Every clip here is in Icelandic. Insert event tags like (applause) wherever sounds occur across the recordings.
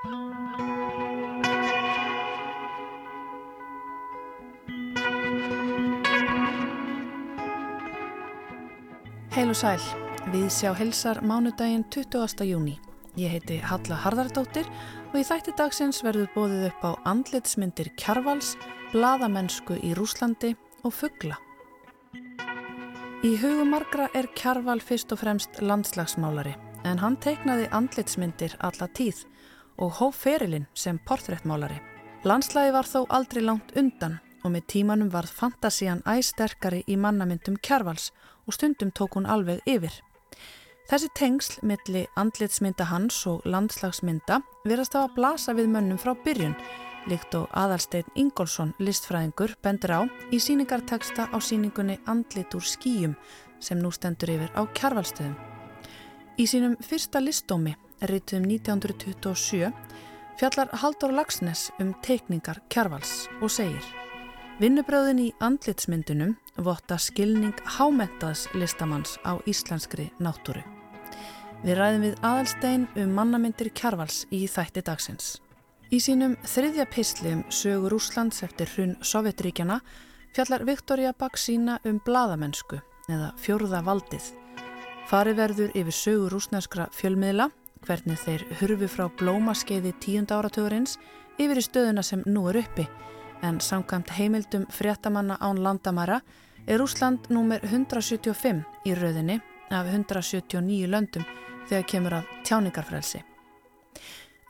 Heil og sæl, við sjá helsar mánudaginn 20. júni. Ég heiti Halla Harðardóttir og í þætti dagsins verður bóðið upp á andlitsmyndir kjarvals, bladamennsku í Rúslandi og fuggla. Í hugumargra er kjarval fyrst og fremst landslagsmálari en hann teiknaði andlitsmyndir alla tíð og hóf ferilinn sem portréttmálari. Landslægi var þó aldrei langt undan og með tímanum varð fantasían æsterkari í mannamyndum kjarvals og stundum tók hún alveg yfir. Þessi tengsl milli andlitsmynda hans og landslagsmynda verðast á að blasa við mönnum frá byrjun, líkt og aðalsteinn Ingólfsson, listfræðingur, bendur á í síningarteksta á síningunni Andlit úr skýjum sem nú stendur yfir á kjarvalstöðum. Í sínum fyrsta listdómi, rituðum 1927, fjallar Haldur Lagsnes um teikningar kjarvals og segir Vinnubröðin í andlitsmyndunum votta skilning hámentaðs listamanns á íslenskri náttúru. Við ræðum við aðalstein um mannamyndir kjarvals í þætti dagsins. Í sínum þriðja pislum sögur Úslands eftir hrun Sovjetríkjana fjallar Viktoria Baksína um bladamennsku eða fjórða valdið. Fari verður yfir sögur rúsneskra fjölmiðla, hvernig þeir hurfi frá blómaskeiði tíunda áratugurins yfir í stöðuna sem nú er uppi en samkvæmt heimildum fréttamanna án landamæra er Úsland númer 175 í rauðinni af 179 löndum þegar kemur að tjáningarfrelsi.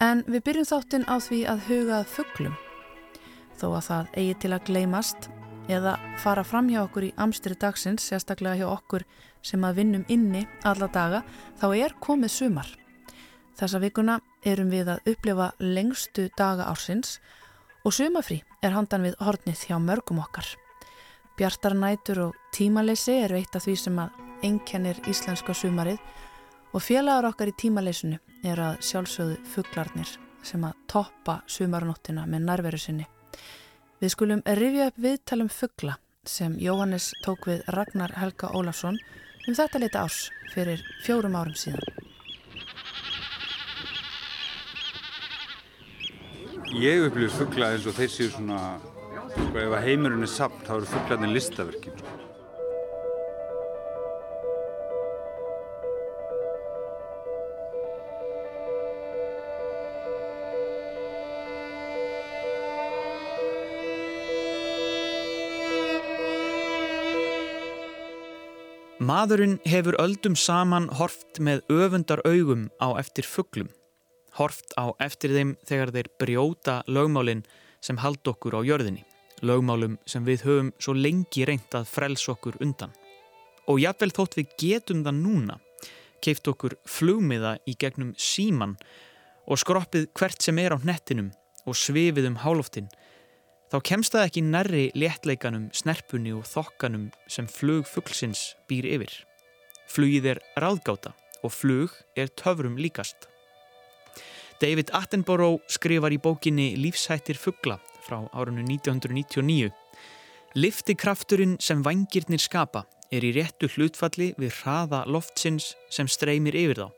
En við byrjum þáttinn á því að hugað fugglum. Þó að það eigi til að gleymast eða fara fram hjá okkur í amstri dagsins, sérstaklega hjá okkur sem að vinnum inni alla daga, þá er komið sumar. Þessa vikuna erum við að upplifa lengstu daga ársins og sumafrí er handan við hornið hjá mörgum okkar. Bjartar nætur og tímaleysi eru eitt af því sem að einkennir íslenska sumarið og félagar okkar í tímaleysinu er að sjálfsögðu fugglarnir sem að toppa sumarnóttina með nærveru sinni. Við skulum rifja upp viðtalum fuggla sem Jóhannes tók við Ragnar Helga Ólafsson um þetta liti árs fyrir fjórum árum síðan. Ég upplýði fuggla eins og þeir séu svona Sko ef heimurinn er samt þá eru fugglarnir listaverkin. Sko. Maðurinn hefur öldum saman horft með öfundar augum á eftir fugglum. Horft á eftir þeim þegar þeir brjóta lögmálinn sem hald okkur á jörðinni lögmálum sem við höfum svo lengi reynd að frels okkur undan. Og jáfnvel þótt við getum það núna, keift okkur flugmiða í gegnum síman og skroppið hvert sem er á nettinum og svifið um hálóftin, þá kemst það ekki nærri léttleikanum, snerpunni og þokkanum sem flug fugglsins býr yfir. Flugið er ráðgáta og flug er töfrum líkast. David Attenborough skrifar í bókinni Lífshættir fuggla frá árunnu 1999. Liftikrafturinn sem vangirnir skapa er í réttu hlutfalli við hraða loftsins sem streymir yfir þá.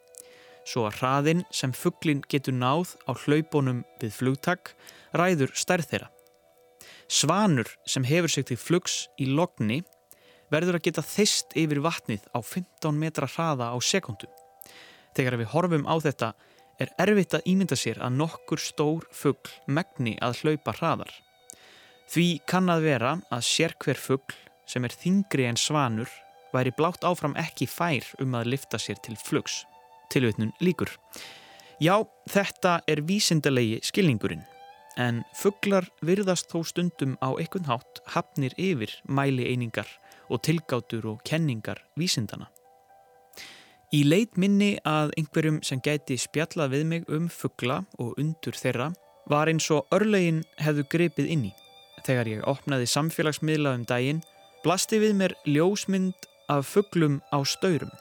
Svo að hraðinn sem fugglin getur náð á hlaupunum við flugtak ræður stærð þeirra. Svanur sem hefur sig til flugs í logni verður að geta þist yfir vatnið á 15 metra hraða á sekundu. Þegar við horfum á þetta er erfitt að ímynda sér að nokkur stór fuggl megni að hlaupa hraðar. Því kann að vera að sér hver fuggl sem er þingri en svanur væri blátt áfram ekki fær um að lifta sér til flugs. Tilvitnun líkur. Já, þetta er vísindalegi skilningurinn. En fugglar virðast þó stundum á ekkun hátt hafnir yfir mæli einingar og tilgátur og kenningar vísindana. Í leit minni að einhverjum sem gæti spjallað við mig um fuggla og undur þeirra var eins og örlegin hefðu grepið inn í. Þegar ég opnaði samfélagsmiðla um daginn blasti við mér ljósmynd af fugglum á staurum.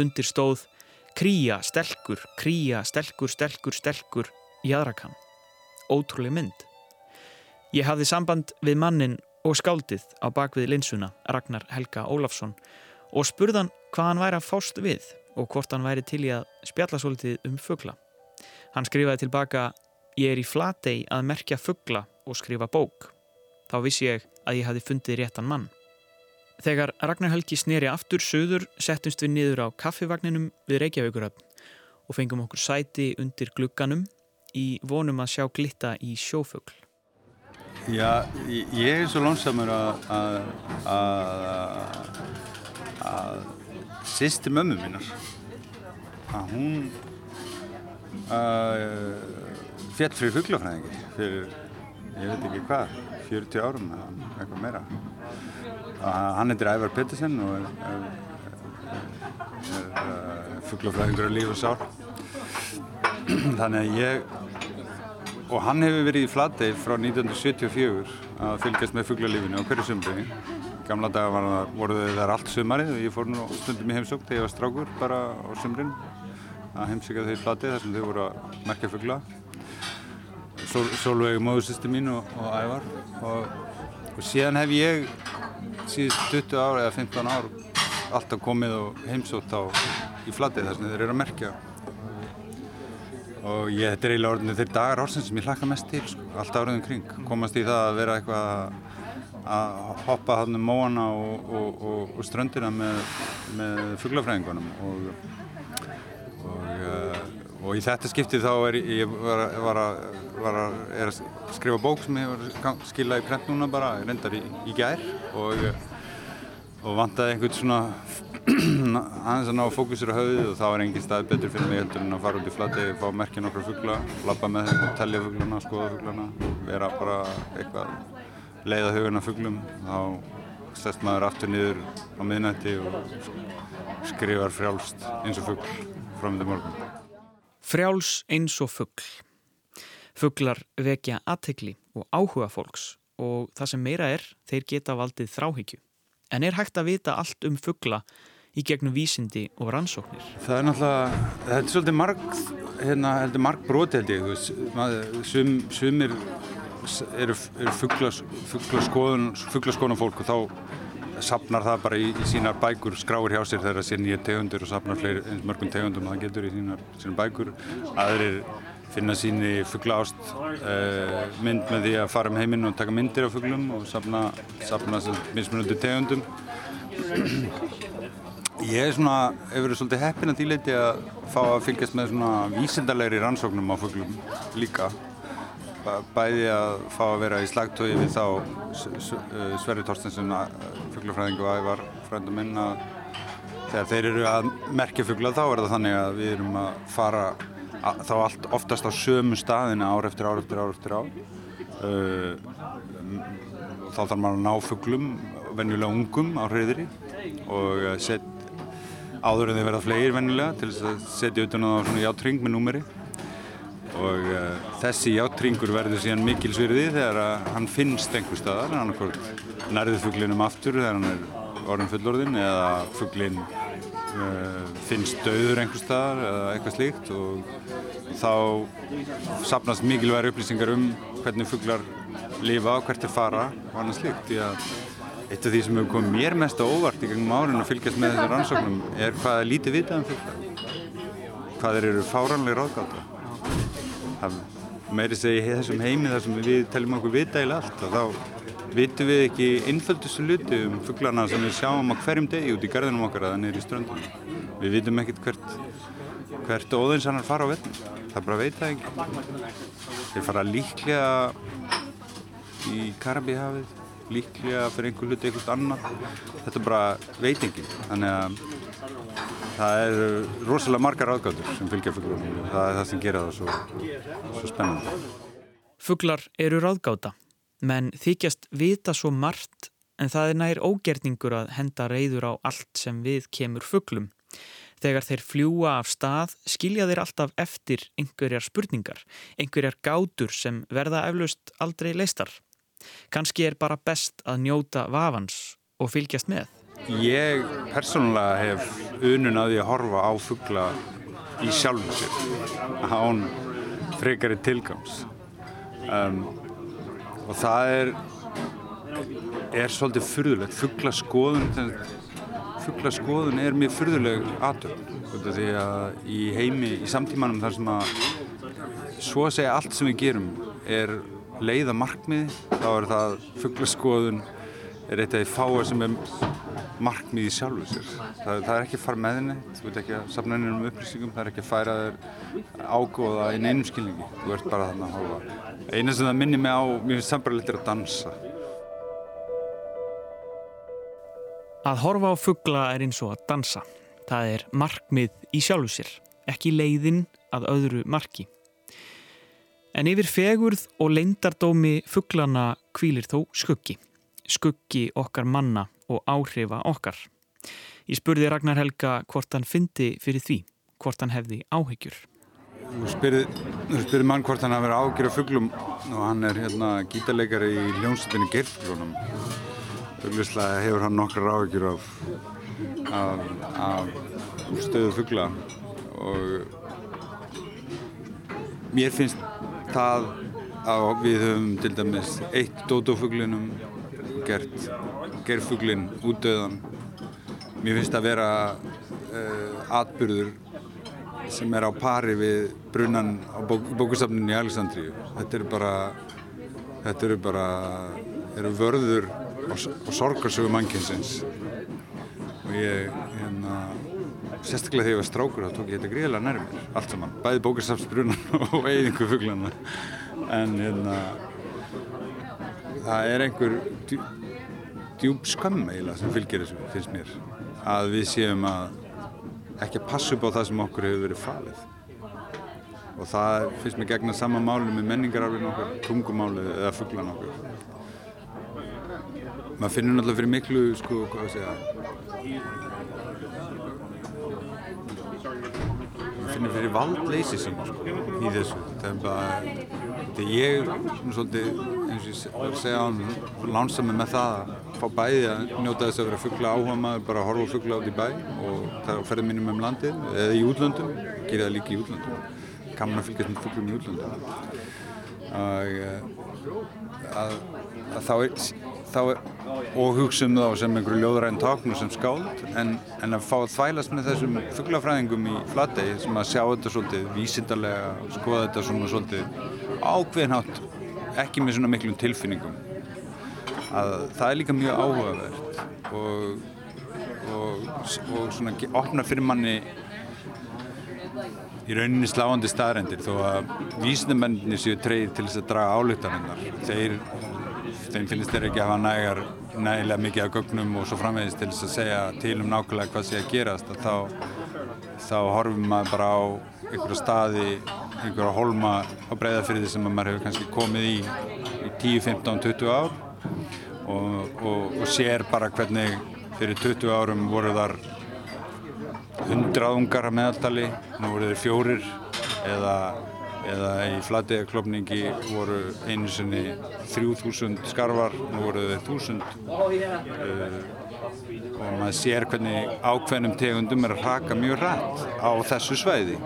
Undir stóð kríja, stelkur, kríja, stelkur, stelkur, stelkur, jæðrakan. Ótrúlega mynd. Ég hafði samband við mannin og skáldið á bakvið linsuna, Ragnar Helga Ólafsson og spurðan hvað hann væri að fást við og hvort hann væri til í að spjalla svolítið um fuggla. Hann skrifaði tilbaka Ég er í flatei að merkja fuggla og skrifa bók. Þá vissi ég að ég hafi fundið réttan mann. Þegar Ragnar Helgi sneri aftur söður settumst við niður á kaffivagninum við Reykjavíkuröfn og fengum okkur sæti undir glugganum í vonum að sjá glitta í sjófugl. Já, ég er svo lónsamur að að að sýsti mömmu mínar að hún að fjall fyrir fugglafræðingi fyrir, ég veit ekki hvað, 40 árum eitthvað meira. Hann heitir Ævar Pettersen og er, er, er, er fugglafræðingur af líf og sár. Þannig að ég, og hann hefur verið í Flatey frá 1974 að fylgjast með fugglalífinu á hverju sumri. Gamla daga það, voru þar allt sumarið og ég fór nú stundum í heimsók þegar ég var strákur bara á sumrin að heimsíka þau í Flatey þar sem þau voru að merkja fuggla. Solveig móðursýsti mín og, og ævar. Og, og síðan hef ég síðust 20 ár eða 15 ár alltaf komið og heimsótt á í flatið þar sem þeir eru að merkja. Og ég, þetta er eiginlega orðinu þeir dagar ársins sem ég hlakka mest til sko, allt áriðum kring, komast í það að vera eitthvað að hoppa hann um móana og, og ströndina með, með fugglafræðingunum og og í þetta skiptið þá er ég var, var var að, að skrifa bók sem ég var að skila í prent núna bara, reyndar í, í gær og, og vantaði einhvern svona (clears throat) aðeins að ná fókusur á höfuðið og þá er engin stað betur fyrir mig heldur en að fara út í flati, fá merkja nokkra fuggla, lappa með þeim og tellja fugglana, skoða fugglana, vera bara eitthvað leiða huguna fugglum, þá stæst maður aftur niður á miðnætti og skrifar frjálst eins og fuggl fram til morgun. Frjáls eins og fuggl. Fugglar vekja aðtegli og áhuga fólks og það sem meira er, þeir geta valdið þráhyggju. En er hægt að vita allt um fuggla í gegnum vísindi og rannsóknir? Það er náttúrulega, þetta er svolítið marg, hérna, heldur marg broti held ég, sum, sumir eru, eru fugglaskoðun fólk og þá sapnar það bara í, í sínar bækur, skráir hjá sér þegar það sé nýja tegundur og sapnar fleiri, eins mörgum tegundum að það getur í sínar, sínar bækur. Aðrir finna síni fuggla ást uh, mynd með því að fara um heiminn og taka myndir af fugglum og sapna, sapna mismunandi tegundum. Ég er svona, hefur verið svolítið heppin að díleiti að fá að fylgjast með svona vísindarlegri rannsóknum á fugglum líka bæði að fá að vera í slagtögi við þá uh, Sverri Torstensson fugglafræðingu og ævar frændum minn að þegar þeir eru að merkja fuggla þá er það þannig að við erum að fara að, þá allt, oftast á sömu staðina ár eftir ár eftir ár eftir ár. Uh, þá þarf maður að ná fugglum venjulega ungum á hreðri og set, áður en þeir verða flegir venjulega til að setja utan á svona játring með númeri og uh, þessi játringur verður síðan mikilsvirði þegar hann finnst einhver staðar hann nærður fugglinum aftur þegar hann er orðin fullorðin eða fugglin uh, finnst döður einhver staðar eða eitthvað slíkt. Og þá sapnast mikilvægur upplýsingar um hvernig fugglar lifa og hvert er fara og annað slíkt. Því að eitt af því sem hefur komið mér mest á óvart í gangum árinu að fylgjast með þessar rannsóknum er hvað er lítið vitað um fugglar hvað er eru fáranlega ráðgáta meiri segi í þessum heimi þar sem við teljum okkur vita í allt og þá vitum við ekki innföldustu luti um fugglana sem við sjáum á hverjum degi út í garðinum okkar að það neyri ströndunum. Við vitum ekkert hvert, hvert óðinsannar fara á vettnum. Það bara veit það ekki. Þeir fara líklega í Karabíhafið, líklega fyrir einhver hluti eitthvað annar. Þetta bara veit ekki. Þannig að það eru rosalega margar áðgáttur sem fylgja fugglunum og það er það sem gera það svo, svo spennandi. Fugglar eru ráðgáta, menn þykjast vita svo margt en það er nær ógerningur að henda reyður á allt sem við kemur fugglum. Þegar þeir fljúa af stað skilja þeir alltaf eftir einhverjar spurningar, einhverjar gátur sem verða eflaust aldrei leistar. Kanski er bara best að njóta vafans og fylgjast með. Ég persónulega hef unun að að horfa á fuggla í sjálfum sér án frekari tilgangs. Um, og það er er svolítið fyrðulegt fugglaskoðun fugglaskoðun er mjög fyrðuleg aðtönd því að í heimi, í samtímanum þar sem að svo að segja allt sem við gerum er leiða markmið þá er það fugglaskoðun er eitt af því fáa sem er markmið í sjálfu sér. Það, það er ekki að fara með henni þú veit ekki að safna henni um upplýsingum það er ekki að færa þér ágóða í neinum skilningi. Þú ert bara þarna að hófa eina sem það minnir mig á, mér finnst það bara litur að dansa. Að horfa á fuggla er eins og að dansa. Það er markmið í sjálfu sér ekki leiðin að öðru marki. En yfir fegurð og leindardómi fugglana kvílir þó skuggi skuggi okkar manna og áhrifa okkar. Ég spurði Ragnar Helga hvort hann fyndi fyrir því, hvort hann hefði áhyggjur. Þú spyrir mann hvort hann hafi verið áhyggjur af fugglum og hann er hérna gítarleikari í hljómsveitinni Geirflunum. Fugglustlega hefur hann nokkar áhyggjur af, af, af stöðu fuggla og mér finnst það að við höfum til dæmis eitt dótófugglinum gert gerfuglinn útdöðan mér finnst að vera uh, atbyrður sem er á pari við brunan á bók, bókusafninu í Alexandríu. Þetta eru bara þetta eru bara eru vörður og, og sorgarsögu mannkynsins. Og ég hérna sérstaklega þegar ég var strákur þá tók ég þetta gríðilega nærmir allt saman, bæði bókusafnsbrunan (laughs) og eiginku fuglana en hérna það er einhver djú, djúb skömm eiginlega sem fylgir þessu, finnst mér. Að við séum að ekki að passa upp á það sem okkur hefur verið falið. Og það finnst mér gegna sama máli með menningararfin okkar, tungumáli eða fugglan okkur maður finnur náttúrulega fyrir miklu sko, hvað að segja? Maður finnur fyrir valdleysi sín sko, í þessu. Það er bara, þetta er ég svona svolítið eins og ég segja á hann lánsami með það að fá bæði að njóta þess að vera fuggla áhuga maður bara horfa fuggla át í bæ og það er á ferðminnum um landið eða í útlöndum, gerir það líka í útlöndum. Kannan að fylgjast með fugglum í útlöndum. Að, að, að þá er, þá er og hugsa um þá sem einhverju ljóðræn tákn og sem skáld en, en að fá að þvælast með þessum fugglafræðingum í flategi sem að sjá þetta svolítið vísindarlega skoða þetta svona svolítið ákveðinhátt ekki með svona miklum tilfinningum. Að það er líka mjög áhugavert og, og, og svona opna fyrir manni í rauninni sláandi staðrendir þó að vísindamennir séu treyðir til þess að draga álutaninnar þeir, þeim finnst þeir ekki að hafa nægar nægilega mikið af gögnum og svo framvegist til þess að segja til um nákvæmlega hvað sé að gerast að þá, þá horfum maður bara á einhverja staði einhverja holma á breyðafyrði sem maður hefur kannski komið í í 10, 15, 20 ár og, og, og sér bara hvernig fyrir 20 árum voru þar 100 ungar að meðaltali, nú voru þeir fjórir eða, eða í flattegaklopningi voru einu sinni 3000 skarvar, nú voru þeir 1000 uh, og maður sér hvernig ákveðnum tegundum er að raka mjög rætt á þessu sveiði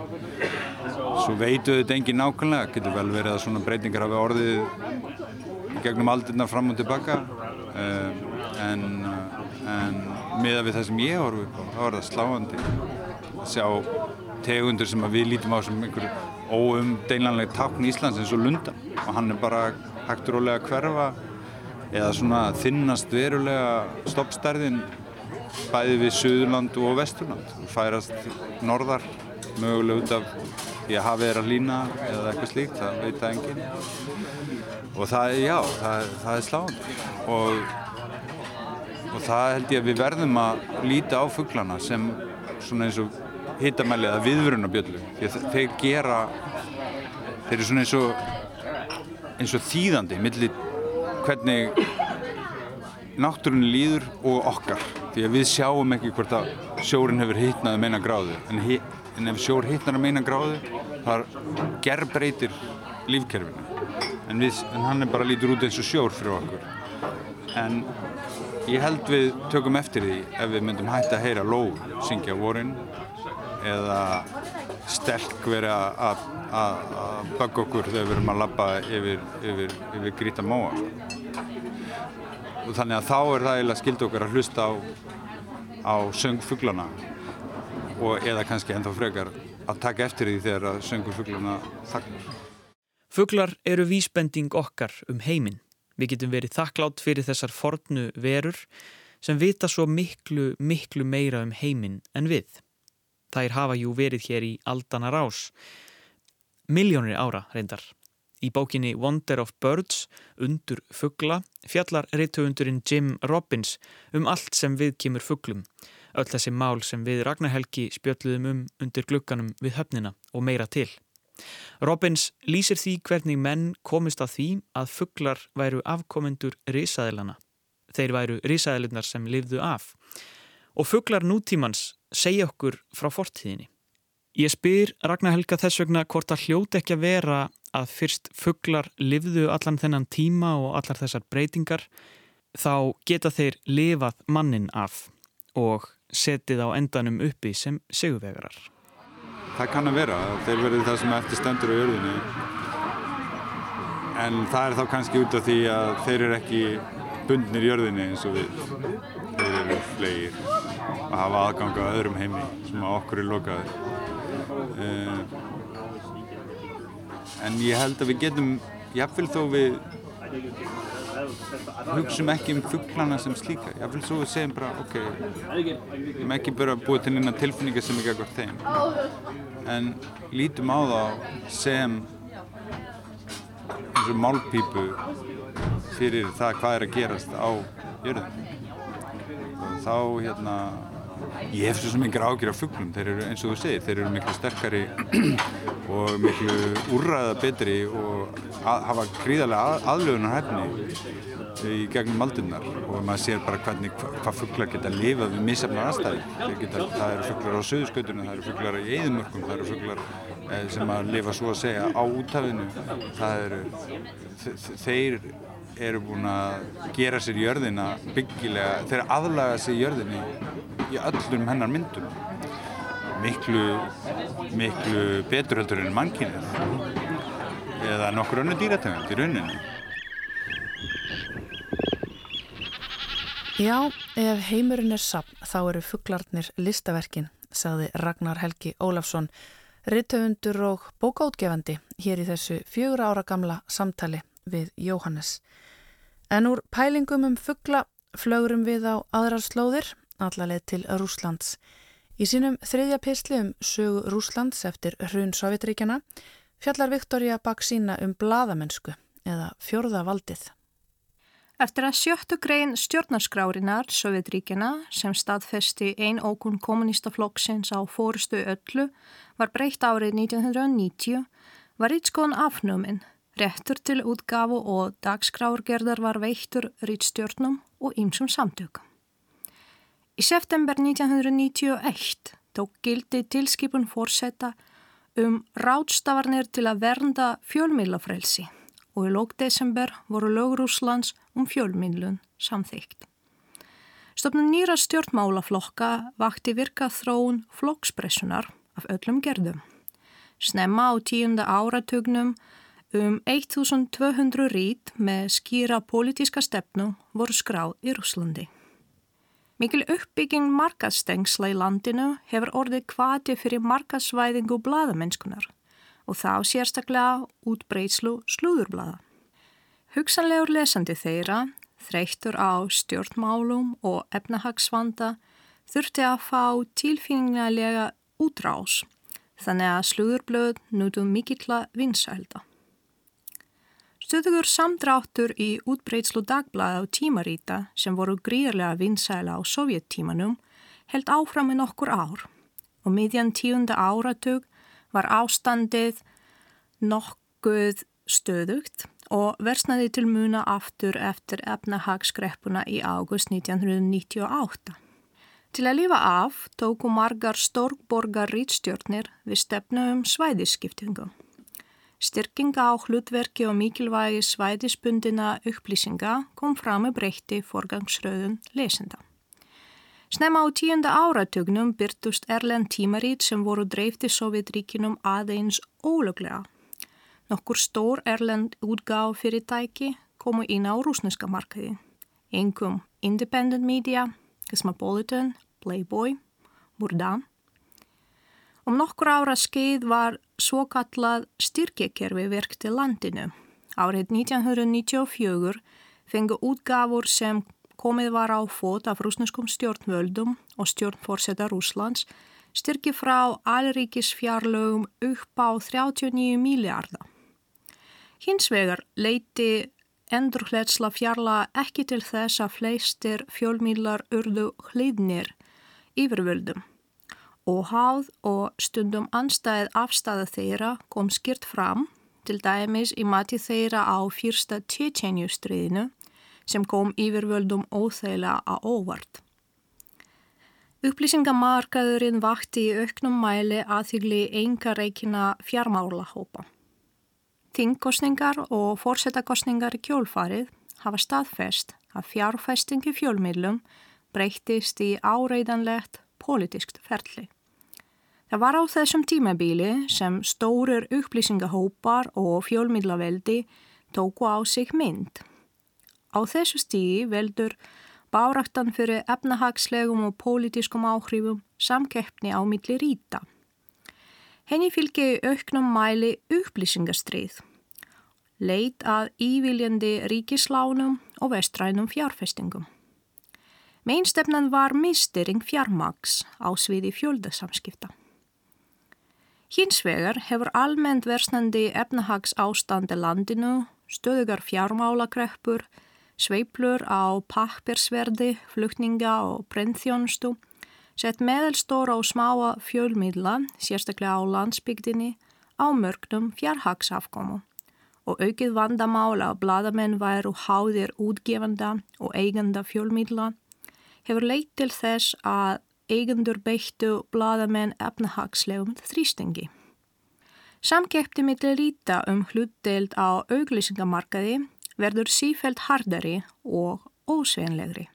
Svo veitu þetta engin nákvæmlega, getur vel verið að svona breytingar hafi orðið gegnum aldirna fram og tilbaka um, en, en miða við það sem ég horfi upp á, þá er það sláandi að sjá tegundur sem við lítum á sem einhver óumdeinlanleg takn Íslands eins og Lunda. Og hann er bara hægt og rólega að hverfa eða svona þinnast verulega stoppstærðin bæði við Suðurland og Vesturland. Færast norðar mögulega út af að hafið er að lína eða eitthvað slíkt, það veit það enginn. Og það er, já, það, það er sláðandi og, og það held ég að við verðum að líta á fugglana sem svona eins og hittamæli eða viðvörunabjöllu þeir gera þeir eru svona eins og eins og þýðandi millir hvernig náttúrunni líður og okkar. Því að við sjáum ekki hvort að sjórin hefur hittnað um eina gráðu en, en ef sjór hittnar um eina gráðu það gerbreytir lífkerfinu. En, við, en hann er bara lítur út eins og sjór fyrir okkur. En ég held við tökum eftir því ef við myndum hægt að heyra lóð syngja vorin eða stelk verið að bögga okkur þegar við erum að lappa yfir, yfir, yfir gríta móa og þannig að þá er það eiginlega skild okkar að hlusta á, á söngfuglana og eða kannski ennþá frekar að taka eftir því þegar að söngur fuggluna þagnar. Fugglar eru vísbending okkar um heiminn. Við getum verið þakklátt fyrir þessar fornu verur sem vita svo miklu, miklu meira um heiminn en við. Þær hafa jú verið hér í aldana rás. Miljónir ára reyndar. Í bókinni Wonder of Birds, undur fuggla, fjallar reytöfundurinn Jim Robbins um allt sem við kemur fugglum. Öll þessi mál sem við Ragnarhelgi spjöldluðum um undir glukkanum við höfnina og meira til. Robbins lýsir því hvernig menn komist að því að fugglar væru afkomendur risaðilana. Þeir væru risaðilunar sem lifðu af. Og fugglar nútímans segja okkur frá fortíðinni. Ég spyr Ragnar Helga þess vegna hvort að hljóti ekki að vera að fyrst fugglar livðu allan þennan tíma og allar þessar breytingar þá geta þeir lifað mannin af og setið á endanum uppi sem sigurvegarar. Það kann að vera, þeir verið það sem eftir stendur á jörðinu en það er þá kannski út af því að þeir eru ekki bundnir jörðinu eins og við. Þeir eru flegir að hafa aðgang á öðrum heimi sem að okkur er lokaður uh, en ég held að við getum jáfnveil þó við hugsaum ekki um fugglana sem slíka. Jáfnveil þó við segjum bara ok við erum ekki bara búið til eina tilfinninga sem ekki ekkert þeim. En lítum á þá sem eins og málpípu fyrir það hvað er að gerast á jörðum og þá hérna Ég hef svo sem yngur ágjör af fugglum, þeir eru eins og þú segir, þeir eru miklu sterkari (clears throat) og miklu úrræða betri og að, hafa gríðarlega að, aðlögunar hefni í gegnum aldunnar og maður sér bara hvernig hvað fugglar geta að lifa við misafnar aðstæði. Það eru fugglar á söðuskautunum, það eru fugglar í eðimörkum, það eru fugglar eh, sem að lifa svo að segja á útafinu. Það eru, þeir eru búin að gera sér jörðina byggilega, þeir aðlaga sér jörðinni í öllum hennar myndum. Miklu miklu betur heldur en mannkynnið eða nokkur önnu dýrategund í rauninni. Já, ef heimurinn er sapn þá eru fugglarnir listaverkin sagði Ragnar Helgi Ólafsson rittöfundur og bókáttgefandi hér í þessu fjögur ára gamla samtali við Jóhannes. En úr pælingum um fuggla flögurum við á aðrar slóðir, allaleg til Rúslands. Í sínum þriðja pisli um sögu Rúslands eftir hrun Sovjetríkjana fjallar Viktoria Baksína um bladamennsku eða fjörða valdið. Eftir að sjöttu grein stjórnarskrárinar Sovjetríkjana sem staðfesti ein ókun kommunistaflokksins á fórustu öllu var breytt árið 1990 var Ítskón afnuminn Réttur til útgafu og dagskráurgerðar var veittur rítstjórnum og ýmsum samtökum. Í september 1991 tók gildi tilskipun fórseta um ráðstafarnir til að vernda fjölmiðlafrelsi og í lókdesember voru lögurúslands um fjölmiðlun samþygt. Stofnun nýra stjórnmálaflokka vakti virka þróun flokkspressunar af öllum gerðum. Snemma á tíunda áratugnum Um 1200 rít með skýra pólitíska stefnu voru skráð í Rúslandi. Mikil uppbygging markastengsla í landinu hefur orðið kvati fyrir markasvæðingu bladamennskunar og þá sérstaklega útbreytslu slúðurblaða. Hugsanlegur lesandi þeirra, þreyttur á stjórnmálum og efnahagsvanda, þurfti að fá tilfinningarlega útrás þannig að slúðurblöð nútu mikill að vinsælda. Stöðugur samdráttur í útbreytslu dagblæða og tímaríta sem voru gríðarlega vinsæla á sovjettímanum held áfram með nokkur ár og miðjan tíunda áratug var ástandið nokkuð stöðugt og versnaði til muna aftur eftir efnahagskreppuna í águst 1998. Til að lifa af tóku margar stórborgar rítstjórnir við stefnu um svæðisskiptingum. Styrkinga á hlutverki og mikilvægi svæðisbundina upplýsinga kom fram með breytti forgangsröðun lesenda. Snemma á tíunda áratugnum byrtust erlend tímarít sem voru dreifti Sovjetríkinum aðeins ólöglega. Nokkur stór erlend útgáð fyrirtæki komu inn á rúsneska markaði. Engum Independent Media, Cosmopolitan, Playboy, Burda. Um nokkur ára skeið var svo kallað styrkekerfi verkt til landinu. Árið 1994 fengu útgafur sem komið var á fót af rúsneskum stjórnvöldum og stjórnforsetta Rúslands styrki frá alríkis fjarlögum upp á 39 miljardar. Hins vegar leiti endurhletsla fjarla ekki til þess að fleistir fjölmílar urðu hlýðnir yfirvöldum. Óháð og stundum anstæðið afstæða þeirra kom skýrt fram, til dæmis í mati þeirra á fyrsta Tjetjenjustriðinu sem kom yfirvöldum óþægilega að óvart. Upplýsingamarkaðurinn vakti í auknum mæli aðþygli enga reikina fjármálahópa. Þingkostningar og fórsetakostningar í kjólfarið hafa staðfest að fjárfestingi fjölmiðlum breytist í áreidanlegt politískt ferli. Það var á þessum tímabíli sem stórir upplýsingahópar og fjölmidlaveldi tóku á sig mynd. Á þessu stígi veldur báraktan fyrir efnahagslegum og pólitískum áhrifum samkeppni á milli ríta. Henni fylgi auknum mæli upplýsingastrið, leit að íviljandi ríkislánum og vestrænum fjárfestingum. Mainstefnan var mistering fjármaks á sviði fjöldasamskipta. Hins vegar hefur almennt versnandi efnahags ástandi landinu, stöðugar fjármálakreppur, sveiplur á pappirsverdi, flutninga og brennþjónustu, sett meðelstóra og smáa fjölmiðla, sérstaklega á landsbygdini, á mörgnum fjárhagsafkomu og aukið vandamála að bladamenn væru háðir útgefanda og eiganda fjölmiðla hefur leitt til þess að eigendur beittu bladamenn efnahagslegum þrýstingi. Samkeppti millir líta um hlutdeild á auglýsingamarkaði verður sífælt hardari og ósveinlegri.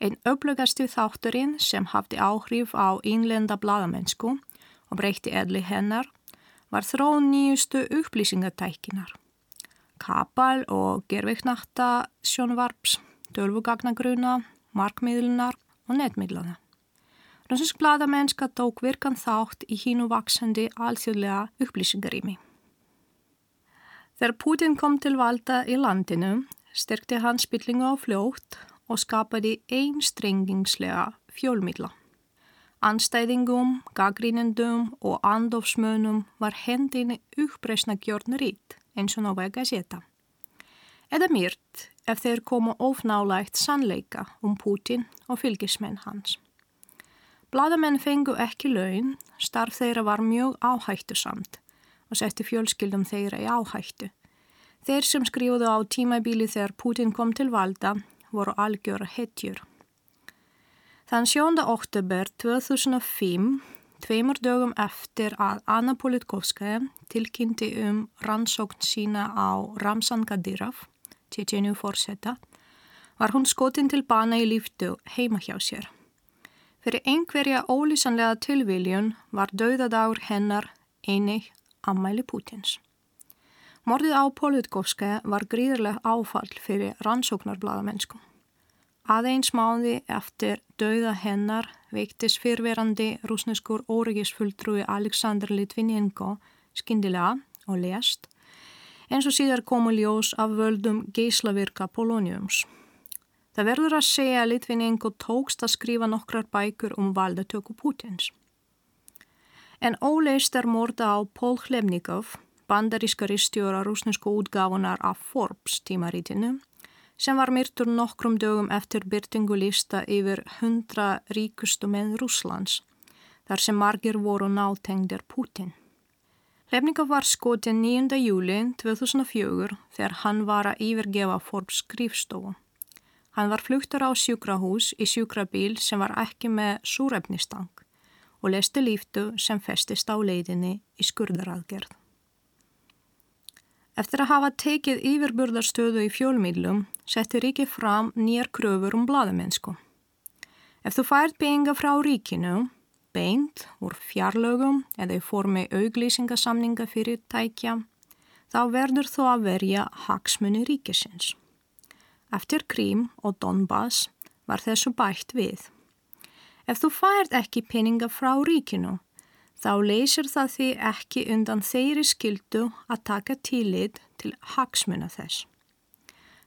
Einn öflugasti þátturinn sem hafði áhrif á innlenda bladamennsku og breytti edli hennar var þróun nýjustu upplýsingatækinar. Kapal og gerveiknakta sjónvarps, tölvugagnagruna, markmiðlunar og netmiðlana. Rúsnesk bladamennska tók virkan þátt í hínu vaksandi alþjóðlega upplýsingarými. Þegar Putin kom til valda í landinu styrkti hann spillingu á fljótt og skapaði einstrengingslega fjólmíla. Anstæðingum, gaggrínendum og andofsmönum var hendinni upppreysna gjörn rít eins og návæg að setja. Eða mýrt ef þeir komu ofnálægt sannleika um Putin og fylgismenn hans. Bladamenn fengu ekki laun, starf þeirra var mjög áhættu samt og setti fjölskyldum þeirra í áhættu. Þeir sem skrifuðu á tímabíli þegar Putin kom til valda voru algjör hetjur. Þann 7. oktober 2005, tveimur dögum eftir að Anna Politkovskaja tilkynnti um rannsókn sína á Ramzan Kadyrov, tjetjenu fórsetta, var hún skotin til bana í líftu heima hjá sér. Fyrir einhverja ólýsanlega tilviljun var dauðadagur hennar einig ammæli Pútins. Mordið á Politkovska var gríðarlega áfall fyrir rannsóknarbladamennsku. Aðeins máði eftir dauða hennar veiktis fyrverandi rúsneskur órigisfulltrúi Aleksandr Litvinenko skindilega og lest eins og síðar komu ljós af völdum geyslavirka polóniums. Það verður að segja að Litvinenko tókst að skrifa nokkrar bækur um valdatöku Pútins. En óleist er morda á Pól Hlebnikov, bandarískari stjóra rúsnesku útgáfunar af Forbes tímarítinu, sem var myrtur nokkrum dögum eftir byrtingu lista yfir 100 ríkustu menn Rúslands, þar sem margir voru nátengdir Pútin. Hlebnikov var skotin 9. júli 2004 þegar hann var að yfirgefa Forbes skrifstofu. Hann var flugtur á sjúkrahús í sjúkrabíl sem var ekki með súrefnistang og lesti líftu sem festist á leiðinni í skurðaraðgerð. Eftir að hafa tekið yfirburðarstöðu í fjólmýlum setti ríki fram nýjar kröfur um bladamennsku. Ef þú fært beinga frá ríkinu, beint úr fjarlögum eða í formi auglýsingasamninga fyrir tækja, þá verður þú að verja hagsmunni ríkisins. Eftir Krím og Donbass var þessu bætt við. Ef þú færð ekki peninga frá ríkinu, þá leysir það því ekki undan þeirri skildu að taka tílit til hagsmuna þess.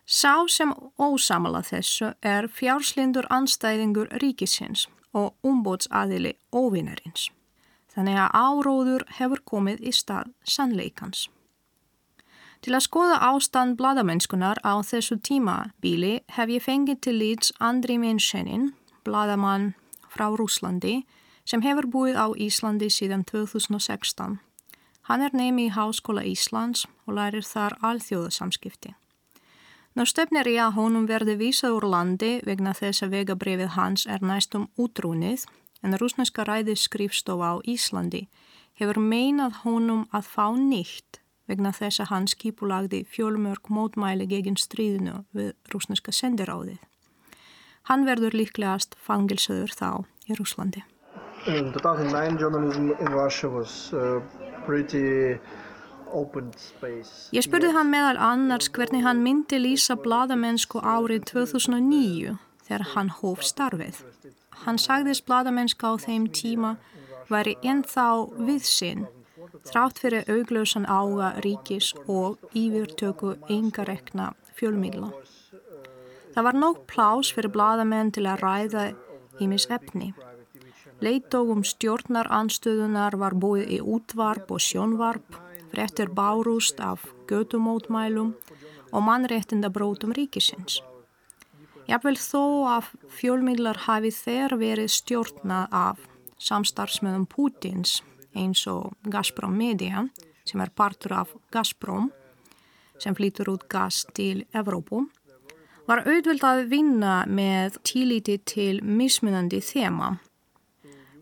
Sá sem ósamala þessu er fjárslindur anstæðingur ríkisins og umbótsaðili óvinarins. Þannig að áróður hefur komið í stað sannleikans. Til að skoða ástand bladamennskunar á þessu tímabíli hef ég fengið til lýts Andri Minshenin, bladamann frá Rúslandi, sem hefur búið á Íslandi síðan 2016. Hann er neymi í Háskóla Íslands og lærir þar alþjóðasamskipti. Ná stefnir ég að honum verði vísað úr landi vegna þess að vegabrefið hans er næstum útrúnið en rúsneska ræði skrifstofa á Íslandi hefur meinað honum að fá nýtt vegna þess að hann skipulagði fjölmörg mótmæli gegin stríðinu við rúsneska sendiráðið. Hann verður líklegast fangilsaður þá í Rúslandi. In 2009 journalism in Russia was uh, pretty Ég spurði hann meðal annars hvernig hann myndi lýsa bladamennsku árið 2009 þegar hann hóf starfið. Hann sagðist bladamennsku á þeim tíma væri ennþá við sinn þrátt fyrir auglausan ága ríkis og yfirtöku engarekna fjölmíla. Það var nóg plás fyrir bladamenn til að ræða ímis efni. Leittógum stjórnar anstöðunar var búið í útvarp og sjónvarp fréttir bárúst af gödumótmælum og mannréttindabrótum ríkisins. Jáfnvel þó að fjölmílar hafi þeir verið stjórnað af samstarfsmöðum Pútins eins og Gazprom Media sem er partur af Gazprom sem flýtur út gas til Evrópu var auðvöld að vinna með tílíti til mismunandi þema.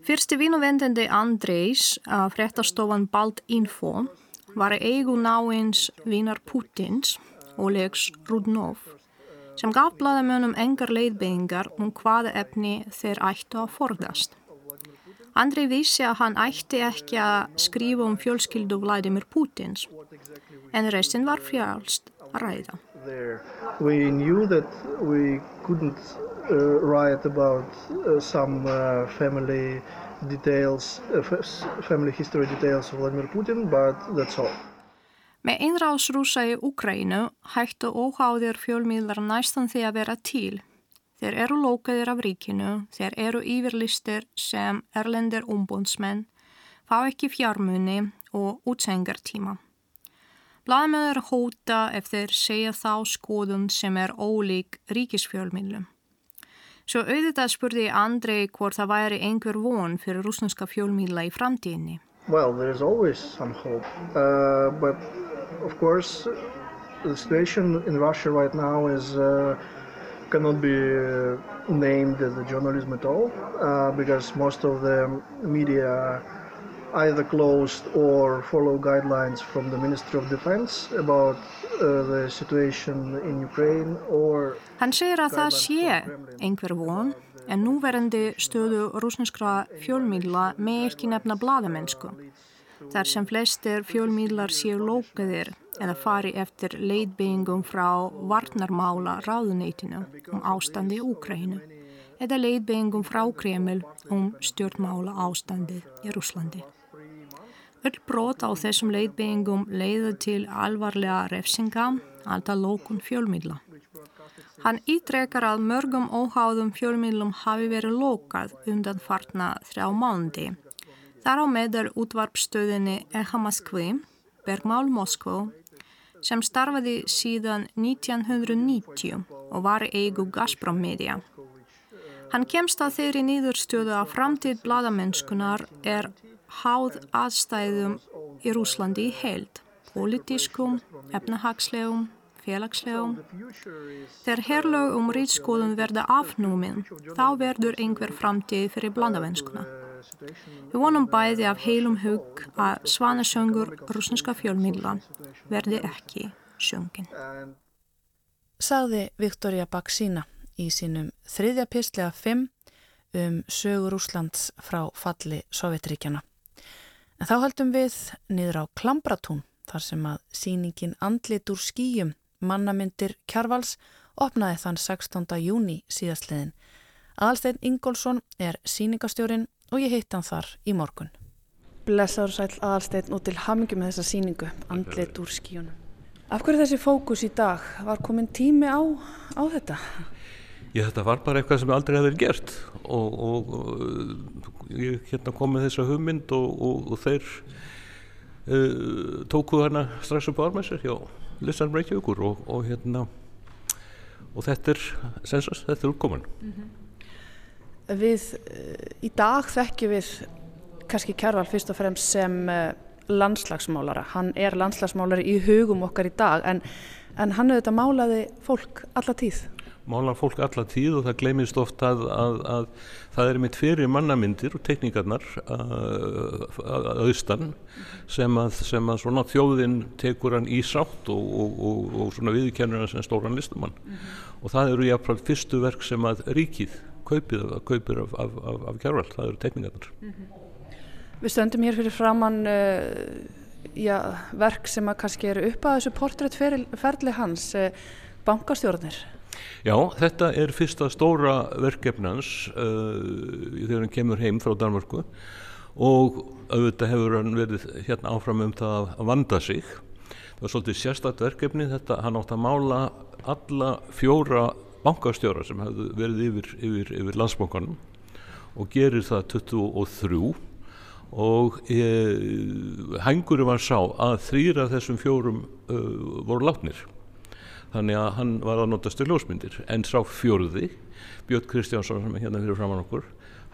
Fyrsti vinuvendandi Andrés af fréttastofan Bald Info var eigu náins vinar Pútins, Olegs Rudnov, sem gaf bladamönum engar leiðbyggingar um hvaða efni þeir ættu að forðast. Andrei vissi að hann ætti ekki að skrifa um fjölskyldu Vladimir Pútins, en restin var fjálst að ræða. We knew that we couldn't write about uh, some uh, family details, uh, family history details of Vladimir Putin, but that's all. Með einrás rúsa í Ukrænu hættu óháðir fjölmiðlar næstan því að vera til. Þeir eru lókaðir af ríkinu, þeir eru yfirlistir sem erlendir umbónsmenn, fá ekki fjármunni og útsengartíma. Blaðmöður hóta ef þeir segja þá skoðun sem er ólík ríkisfjölmiðlum. Svo auðvitað spurði Andrei hvort það væri einhver von fyrir rúsneska fjölmíla í framtíðinni. Well, there is always some hope, uh, but of course the situation in Russia right now is uh, cannot be named as a journalism at all uh, because most of the media either closed or follow guidelines from the Ministry of Defense about uh, the situation in Ukraine or Hann segir að það sé einhver von en núverandi stöðu rúsneskra fjölmíla með ekki nefna bladamennsku. Þar sem flestir fjölmílar séu lókaðir eða fari eftir leitbyggingum frá varnarmála ráðuneytinu um ástandi í Úkrænu eða leitbyggingum frá Kreml um stjórnmála ástandið í Rúslandi. Öll brot á þessum leitbyggingum leiða til alvarlega refsinga, alltaf lókun fjölmiðla. Hann ítrekar að mörgum óháðum fjölmiðlum hafi verið lókað undan fartna þrjá mánuði. Þar á meðal útvarpstöðinni Eha Moskvi, Bergmál Moskvó, sem starfaði síðan 1990 og var eigu Gazprom Media. Hann kemst að þeirri nýðurstöðu að framtíð bladamennskunar er háð aðstæðum í Rúslandi í held, politískum, efnahagslegum, félagslegum. Þegar herlög um rýtskóðun verða afnúmin, þá verður einhver framtíð fyrir blandavenskuna. Við vonum bæði af heilum hug að svanasöngur rúsneska fjölmíla verði ekki söngin. Saði Viktoria Baksína í sínum þriðja pistlega 5 um sögur Úslands frá falli Sovjetríkjana. En þá haldum við niður á Klambratún þar sem að síningin Andlit úr skýjum mannamyndir Kjarvals opnaði þann 16. júni síðastliðin. Aðalstein Ingólfsson er síningastjórin og ég heitt hann þar í morgun. Blessaður sæl aðalsteinn og til hamingi með þessa síningu, andlit úr skíunum. Af hverju þessi fókus í dag? Var komin tími á, á þetta? Já, þetta var bara eitthvað sem aldrei hefði gert og, og, og ég hérna kom með þessa hugmynd og, og þeir uh, tókuð hana strax upp á armæsir hjá Lissan Reykjavíkur og hérna og þetta er, sensast, þetta er útkoman. Mm -hmm. Við, uh, í dag þekkjum við kannski Kjærval fyrst og fremst sem uh, landslagsmálara. Hann er landslagsmálari í hugum okkar í dag en, en hann auðvitað málaði fólk alla tíð. Málaði fólk alla tíð og það glemist ofta að, að, að það er mitt fyrir mannamyndir og tekníkarnar að, að austan sem að, sem að svona þjóðin tekur hann í sátt og, og, og, og svona viðkennur hann sem stóran listumann mm -hmm. og það eru jáfnframt fyrstu verk sem að ríkið kaupið, kaupir af, af, af, af kjárvald, það eru tekníkarnar. Mm -hmm. Við stöndum hér fyrir framann uh, já, verk sem að kannski eru upp að þessu portréttferli hans, uh, bankastjórnir. Já, þetta er fyrsta stóra verkefnans uh, þegar hann kemur heim frá Danmarku og auðvitað hefur hann verið hérna áfram um það að vanda sig. Það var svolítið sérstatt verkefni þetta, hann átt að mála alla fjóra bankastjóra sem hefðu verið yfir, yfir, yfir landsbankanum og gerir það 23 og hængurum var sá að þrýra þessum fjórum uh, voru látnir. Þannig að hann var að notast til ljósmyndir. En sá fjörði Björn Kristjánsson sem er hérna fyrir framann okkur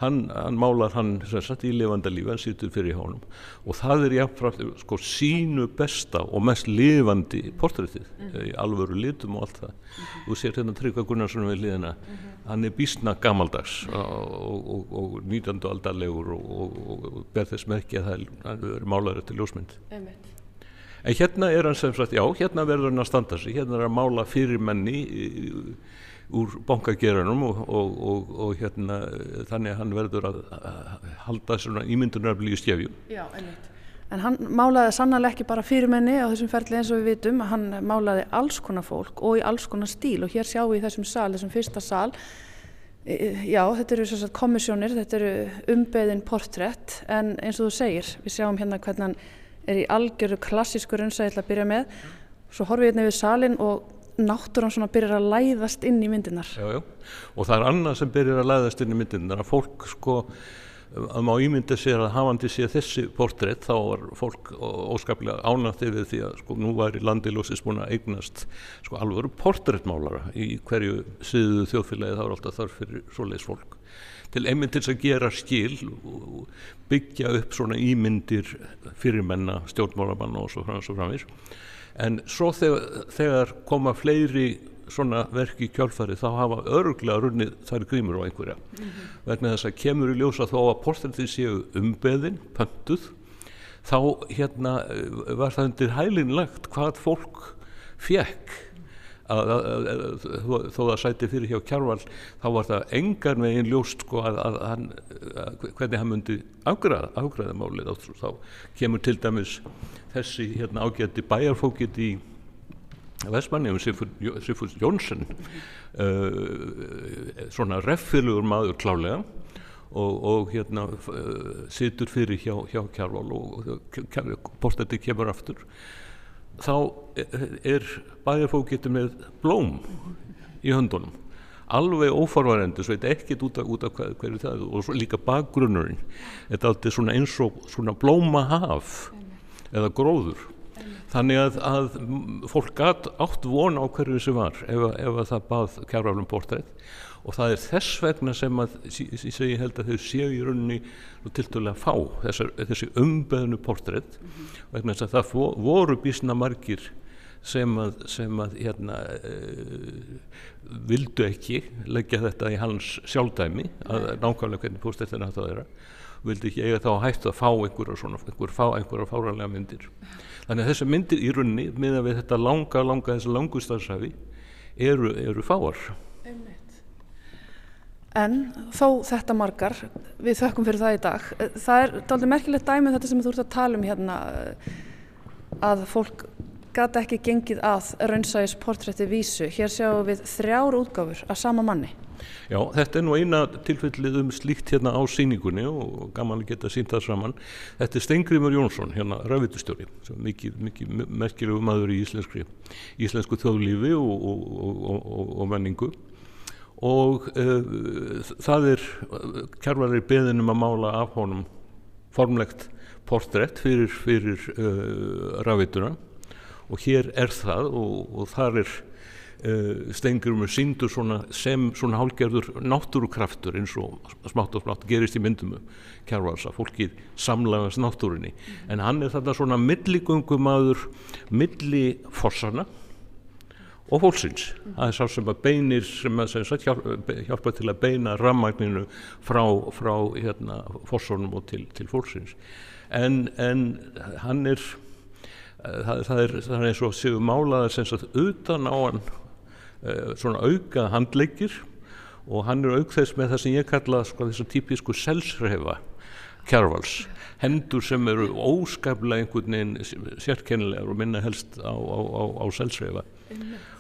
hann, hann málar hann sagt, í lifanda lífi, hann sýtur fyrir hjánum og það er jáfnframt sko sínu besta og mest lifandi portréttið mm -hmm. í alvöru litum og allt það mm -hmm. og sér hérna Tryggva Gunnarsson við liðina mm -hmm. hann er bísna gamaldags og, og, og nýtandu aldarlegur og, og ber þess merki að það er málar eftir ljósmynd en hérna er hann sem sagt, já, hérna verður hann að standa sig hérna er hann að mála fyrir menni úr bankageranum og, og, og, og hérna þannig að hann verður að, að halda svona ímyndunarblíu stjefju. Já, einmitt. En hann málaði sannlega ekki bara fyrirmenni á þessum ferli eins og við vitum, hann málaði alls konar fólk og í alls konar stíl og hér sjáum við í þessum sal, þessum fyrsta sal, e, e, já þetta eru svona komissjónir, þetta eru umbeðin portrétt en eins og þú segir, við sjáum hérna hvernig hann er í algjöru klassískur unsa ég ætla að byrja með, svo horfum við hérna við salin og náttúrann svona byrjar að læðast inn í myndinar já, já. og það er annað sem byrjar að læðast inn í myndinar að fólk sko að má ímynda sér að hafandi sér þessi portrétt þá var fólk óskaplega ánætti við því að sko nú væri landilósis búin að eignast sko alveg portréttmálara í hverju síðu þjóðfélagi. Þá er alltaf þarf fyrir svoleiðs fólk. Til einmitt til að gera skil og byggja upp svona ímyndir fyrirmenna stjórnmálamann og svo framvís en svo þegar, þegar koma fleiri svona verk í kjálfari þá hafa örglega runnið þær grímur á einhverja mm -hmm. vegna þess að kemur í ljósa þó að portrættið séu umbeðin, pöntuð þá hérna var það undir hælinlegt hvað fólk fekk að, að, að, þó það sæti fyrir hjá Kjárvald þá var það engar með einn ljóst sko að hann, hvernig hann myndi afgræða, afgræða málið þá kemur til dæmis þessi hérna ágætti bæjarfókit í Vestmanni um Sifur Jónsson uh, svona reffilugur maður klálega og, og hérna uh, situr fyrir hjá, hjá Kjárvald og, og postætti kemur aftur þá er bæjarfókittu með blóm í höndunum. Alveg þetta er ekkert út af, út af hver, hverju það og svo líka bakgrunnurinn. Þetta er alltaf svona eins og svona blómahaf eða gróður. Þannig að, að fólk átt von á hverju þessi var ef, ef það bað kjáraflum portrætt og það er þess vegna sem að ég segi held að þau séu í rauninni að fá þessar, þessi umbeðnu portrétt mm -hmm. vegna þess að það voru bísna margir sem að, sem að hérna, uh, vildu ekki leggja þetta í hans sjálfdæmi að nákvæmlega hvernig póstettin að það er vildi ekki eiga þá að hægt að fá einhverja svona, einhver, fá einhverja fáranlega myndir. Þannig að þessar myndir í rauninni með að við þetta langa, langa, þessi langu starfsafi eru, eru fáar En þó þetta margar, við þökkum fyrir það í dag. Það er aldrei merkilegt dæmið um þetta sem þú ert að tala um hérna að fólk gata ekki gengið að raunsægis portrætti vísu. Hér sjáum við þrjár útgáfur af sama manni. Já, þetta er nú eina tilfellið um slíkt hérna á síningunni og gaman að geta sínt það saman. Þetta er Stengrimur Jónsson, hérna rafitustjóri, mikið, mikið merkilegu maður í íslenskri, íslensku þjóðlífi og, og, og, og menningu og uh, það er, kjærvarir beðinum að mála af honum formlegt portrétt fyrir, fyrir uh, rafituna og hér er það og þar er Uh, Stengurumur síndur svona sem svona hálgerður náttúrukraftur eins og smátt og smátt gerist í myndum kjárvalsa, fólkið samlagast náttúrunni, en hann er þarna svona milligöngumadur milli fossana og fólksins, mm. það er sá sem að beinir sem að sem sagt, hjálpa, hjálpa til að beina rammagninu frá, frá hérna, fossunum og til, til fólksins. En, en hann er það, það er, það er eins og séu málaðar sem sagt utan á hann Eh, svona auka handleikir og hann er auk þess með það sem ég kalla sko þessu típisku selsrefa kjárvals, hendur sem eru óskaplega einhvern veginn sérkennilegar og minna helst á, á, á, á selsrefa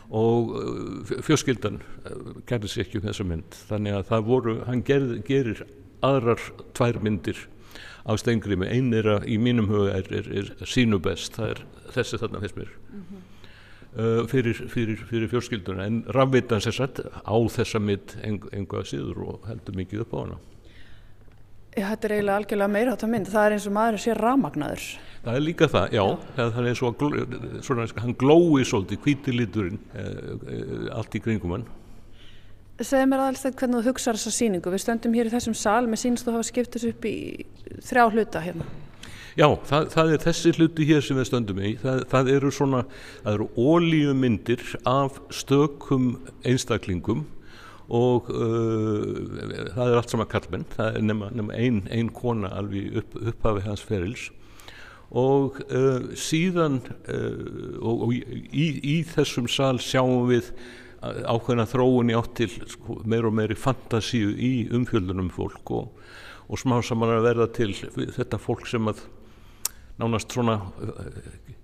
og uh, fjölskyldan uh, gerði sér ekki um þessa mynd. Þannig að það voru, hann ger, gerir aðrar tvær myndir á stengri með einira í mínum huga er, er, er sínu best, það er þessi þarna fyrst mér. Mm -hmm. Uh, fyrir, fyrir, fyrir fjórskilduna en rafvitan sér satt á þessa mitt enga síður og heldur mikið upp á hana þetta er eiginlega algjörlega meira átt að mynd. Það er eins og maður sé rafmagnaður. Það er líka það, já, já. það er eins og svona, hann glói svolítið kvítilíturinn eh, eh, allt í kringum hann. Segð mér aðeins þetta hvernig þú hugsaður þessa síningu við stöndum hér í þessum sal með sínst og hafa skiptist upp í þrjá hluta hérna. Já, það, það er þessi hluti hér sem við stöndum í, það, það eru svona, það eru ólíumyndir af stökum einstaklingum og uh, það er allt saman kallmenn, það er nema, nema ein, ein kona alveg upp, upphafi hans ferils. Og uh, síðan uh, og, og í, í þessum sal sjáum við ákveðna þróun í átt til sko, meir og meiri fantasíu í umfjöldunum fólk. Og, og smá saman að verða til þetta fólk sem að nánast svona Uh,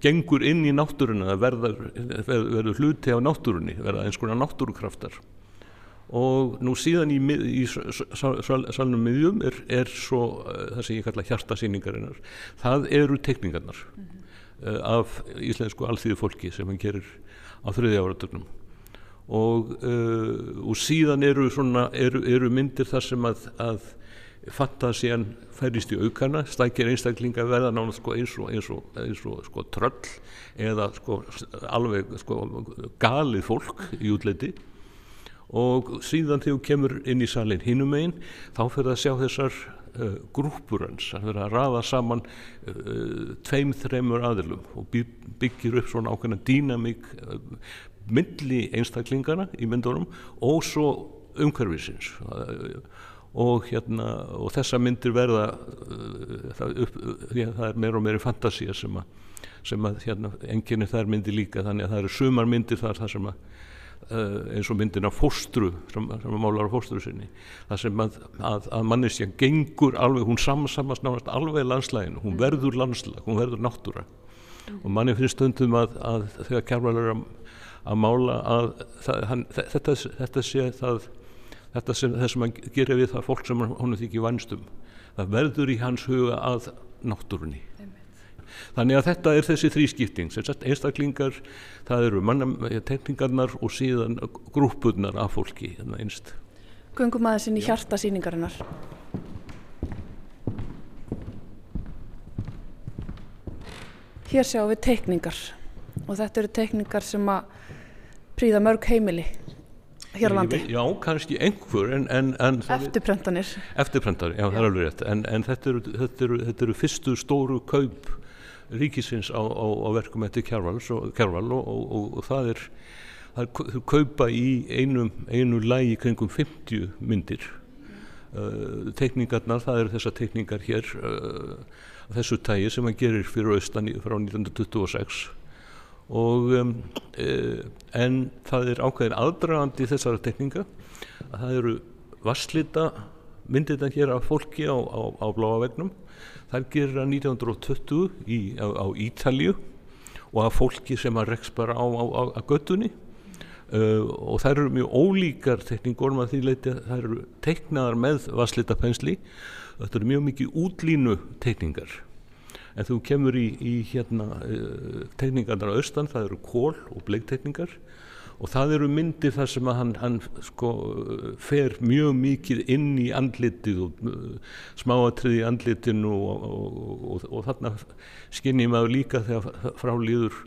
gengur inn í náttúruna verður, verður hluti á náttúrunni verða eins konar náttúrukraftar. Og nú síðan í, í salnum miðjum er, er svo uh, það sem ég kalla hjartasýningarinnar. Það eru tekningarnar mm -hmm. uh, af íslensku alþýðu fólki sem hann gerir á þriðja áraturnum og, og síðan eru, svona, eru, eru myndir þar sem að, að fantasían færist í aukana. Stækir einstaklinga verða nána sko eins og, eins og, eins og sko tröll eða sko alveg sko galið fólk í útleiti og síðan þegar þú kemur inn í salin hinum einn þá fyrir að sjá þessar uh, grúpur hans, það fyrir að rafa saman uh, tveim, þreymur aðilum og byggir upp svona ákveðna dýnamík uh, myndli einstaklingana í myndunum og svo umhverfisins. Og og, hérna, og þessa myndir verða uh, það, upp, að það er meira og meira fantasía sem að, sem að hérna, enginni þær myndir líka. Þannig að það eru sumar myndir þar þar sem að uh, eins og myndin af fóstru sem, sem að málar á fóstru sinni það sem að, að, að mannistja gengur alveg, hún samsamast náttúrulega alveg landslæginu, hún verður landslag hún verður náttúra. Mm. og manni finnst stundum að þegar kærvalur að mála að það, hann, þetta, þetta sé það þetta sem, sem hann gerir við það fólk sem hann þykir vanstum það verður í hans huga að náttúrunni. Þannig að þetta er þessi þrískipting. Einstaklingar, það eru tekningarnar og síðan grúpurnar af fólki hérna Gungum aðeins inn í hjarta síningarinnar Hér sjáum við tekningar og þetta eru tekningar sem að príða mörg heimili hér á landi? Já, kannski einhver en, en, en Eftirprentanir Eftirprentanir, já, já. það er alveg rétt en, en þetta, eru, þetta, eru, þetta eru fyrstu stóru kaup ríkisins á, á, á verkum eftir Kjærval og, og, og, og það er er kaupa í einu, einu lægi kringum 50 myndir uh, teikningarnar, það eru þessar teikningar hér uh, þessu tægi sem hann gerir fyrir austan frá 1926 og um, e, en það er ákveðin aðdragandi þessara tekninga að það eru vasslita myndirna hér af fólki á, á, á bláavegnum þar gerir það 1920 í, á, á Ítalju og af fólki sem að reks bara á göttunni uh, og það eru mjög ólíkar tekningur að því leiti að það eru teiknaðar með vasslitapensli þetta eru mjög mikið útlínu tekningar en þú kemur í, í hérna uh, tekningarnar á austan það eru kól og bleiktekningar og það eru myndir þar sem að hann, hann sko fer mjög mikið inn í andlitið og uh, smáatrið í andlitinu og, og, og, og þarna skinnir maður líka þegar frálýður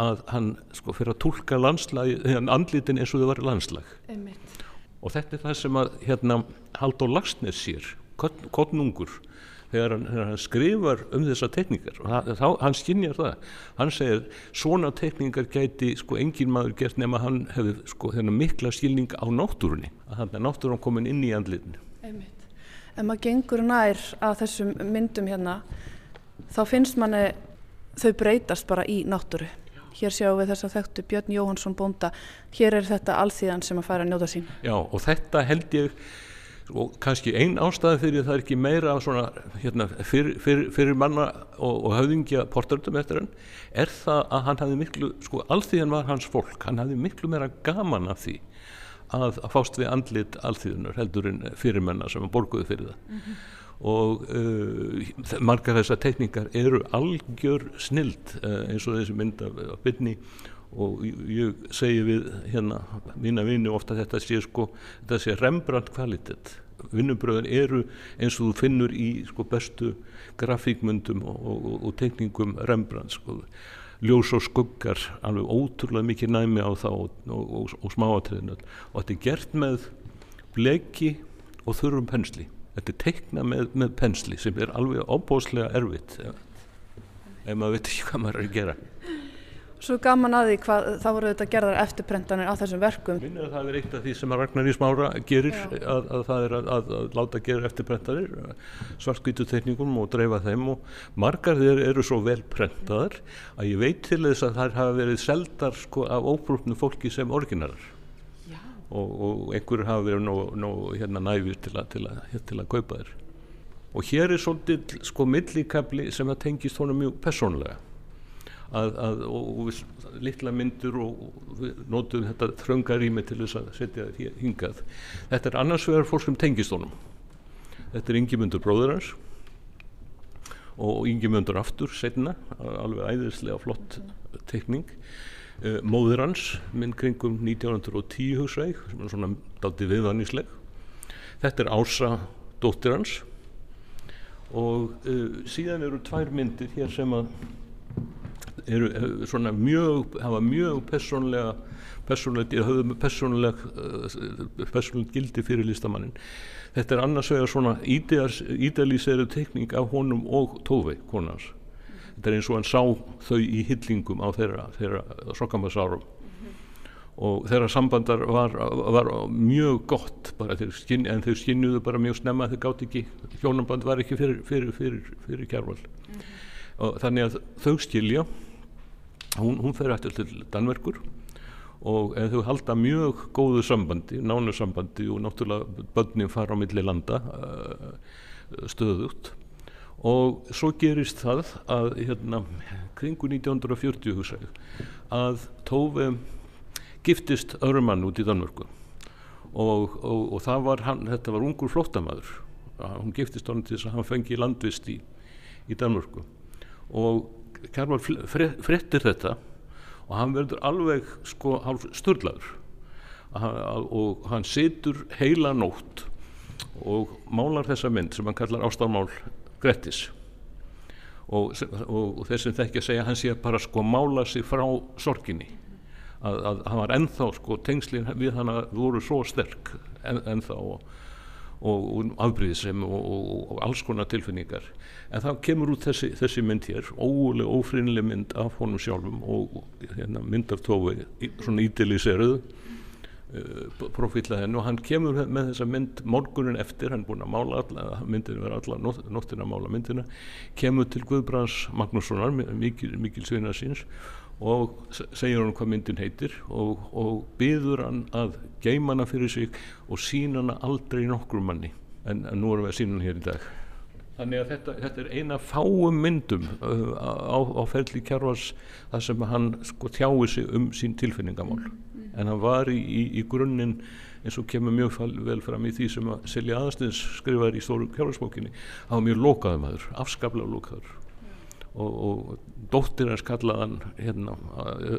að hann sko fyrir að tólka andlitin eins og þau var landslag. Einmitt. og þetta er það sem að hérna Haldur Lagsnes sér kottnungur þegar hann, hann skrifar um þessa tekníkar og þá, hann skinnjar það hann segir svona tekníkar gæti sko engin maður gert nema hann hefði sko þennan mikla skilning á náttúrunni að hann er náttúrun komin inn í andlitinu Einmitt. Ef maður gengur nær að þessum myndum hérna þá finnst manni þau breytast bara í náttúru Hér sjáum við þess að þekktu Björn Jóhansson bónda. Hér er þetta alþýðan sem að færa að njóta sín. Já og þetta held ég og kannski einn ástæði fyrir það er ekki meira svona, hérna, fyrir, fyrir, fyrir manna og, og höfðingja portaröldum eftir hann er það að hann hafði miklu sko alþýðan var hans fólk, hann hafði miklu meira gaman af því að, að fást við andlit alþýðunar heldur en fyrirmennar sem borguði fyrir það mm -hmm. og uh, margar þessar tekníkar eru algjör snild uh, eins og þessi mynd af, af byrni og ég segi við hérna mína vini ofta þetta sé sko þetta sé Rembrandt kvalitet. Vinnubröðin eru eins og þú finnur í sko bestu grafíkmyndum og, og, og tekningum Rembrandt sko. Ljós og skuggar alveg ótrúlega mikið næmi á það og, og smáatriðinu og þetta er gert með bleki og þurrum pensli. Þetta er teikna með, með pensli sem er alveg ábóslega erfitt. Ef maður veit ekki hvað maður er að gera Svo gaman að því hvað þá voru þetta gerðar eftirprentanir á þessum verkum. Minnir að það er eitt af því sem að Ragnar í smára gerir að, að það er að, að, að láta gera eftirprentanir svartkvítu tekníkum og dreifa þeim. Og margar þeir eru svo vel prentaðar að ég veit til þess að þær hafa verið seldar sko af óbrúknu fólki sem originarar og, og einhverjur hafa verið nóg, nóg hérna næfir til að til til kaupa þeir. Og hér er svolítið sko millikabli sem að tengist honum mjög personlega að, að, og, og litla myndur og, notum þetta þröngarými til þess að setja þetta hingað. Þetta er annars vegar fólk sem tengist honum. Þetta er yngjumöndur bróður hans og yngjumöndur aftur setna, alveg æðislega flott tekning uh, móður hans, minn kringum 1910 húsveig, sem er svona dátti viðvannisleg þetta er Ása dóttir hans. Og uh, síðan eru tvær myndir hér sem að eru eh, svona mjög, hafa mjög personlega personlega, höfðu personlega eh, personlega gildi fyrir listamannin þetta er annars vegar svona ídælíseru tekník af honum og Tófi, konans þetta er eins og hann sá þau í hyllingum á þeirra, þeirra sokkamasárum og þeirra sambandar var, var mjög gott skinn, en þau skinnuðu bara mjög snemma þau gátt ekki, hjónamband var ekki fyrir, fyrir, fyrir, fyrir kjærval mm -hmm. og þannig að þau skilja hún, hún fer eftir til Danverkur og þau halda mjög góðu sambandi, nánu sambandi og náttúrulega börnin fara á milli landa uh, stöðugt. Og svo gerist það að hérna kringu 1940 hugsaðu að Tófi giftist öðrum mann út í Danmörku. Og, og, og það var hann, þetta var ungur flótamaður hún giftist hann til þess að hann fengi landvist í, í Danmörku. Og Kjærmar frettir þetta og hann verður alveg sko störlaður og hann situr heila nótt og málar þessa mynd sem hann kallar ástafmál Grettis. Og, og, og þess sem þekkja segja hann sé bara sko mála sig frá sorginni. Að, að hann var ennþá sko tengslinn við hann að voru svo sterk en, ennþá og og, afbríðisem og, og, og alls konar tilfinningar. En þá kemur út þessi, þessi mynd hér óuleg, ófrinnileg mynd af honum sjálfum og hérna, mynd af tófi svona ídiliseruð uh, profíla henn og hann kemur með þessa mynd morgunin eftir, hann er búin að mála alla myndinu verið alla nótt, nóttina að mála myndina kemur til Guðbrands Magnússonar mikil, mikil svina síns og segir hann hvað myndin heitir og, og byður hann að geima hana fyrir sig og sína hana aldrei nokkur manni en, en nú erum við að sína hann hér í dag Þannig að þetta, þetta er eina fáum myndum uh, á, á ferli Kjarvals þar sem hann sko tjái sig um sín tilfinningamál. Mm. En hann var í, í, í grunninn eins og kemur mjög vel fram í því sem að Silja Aðastins skrifaði í stóru Kjarvalsbókinni. Hann var mjög lokaður maður, afskaplega lokaður. Mm. Og, og dóttir hans kallaðan hérna,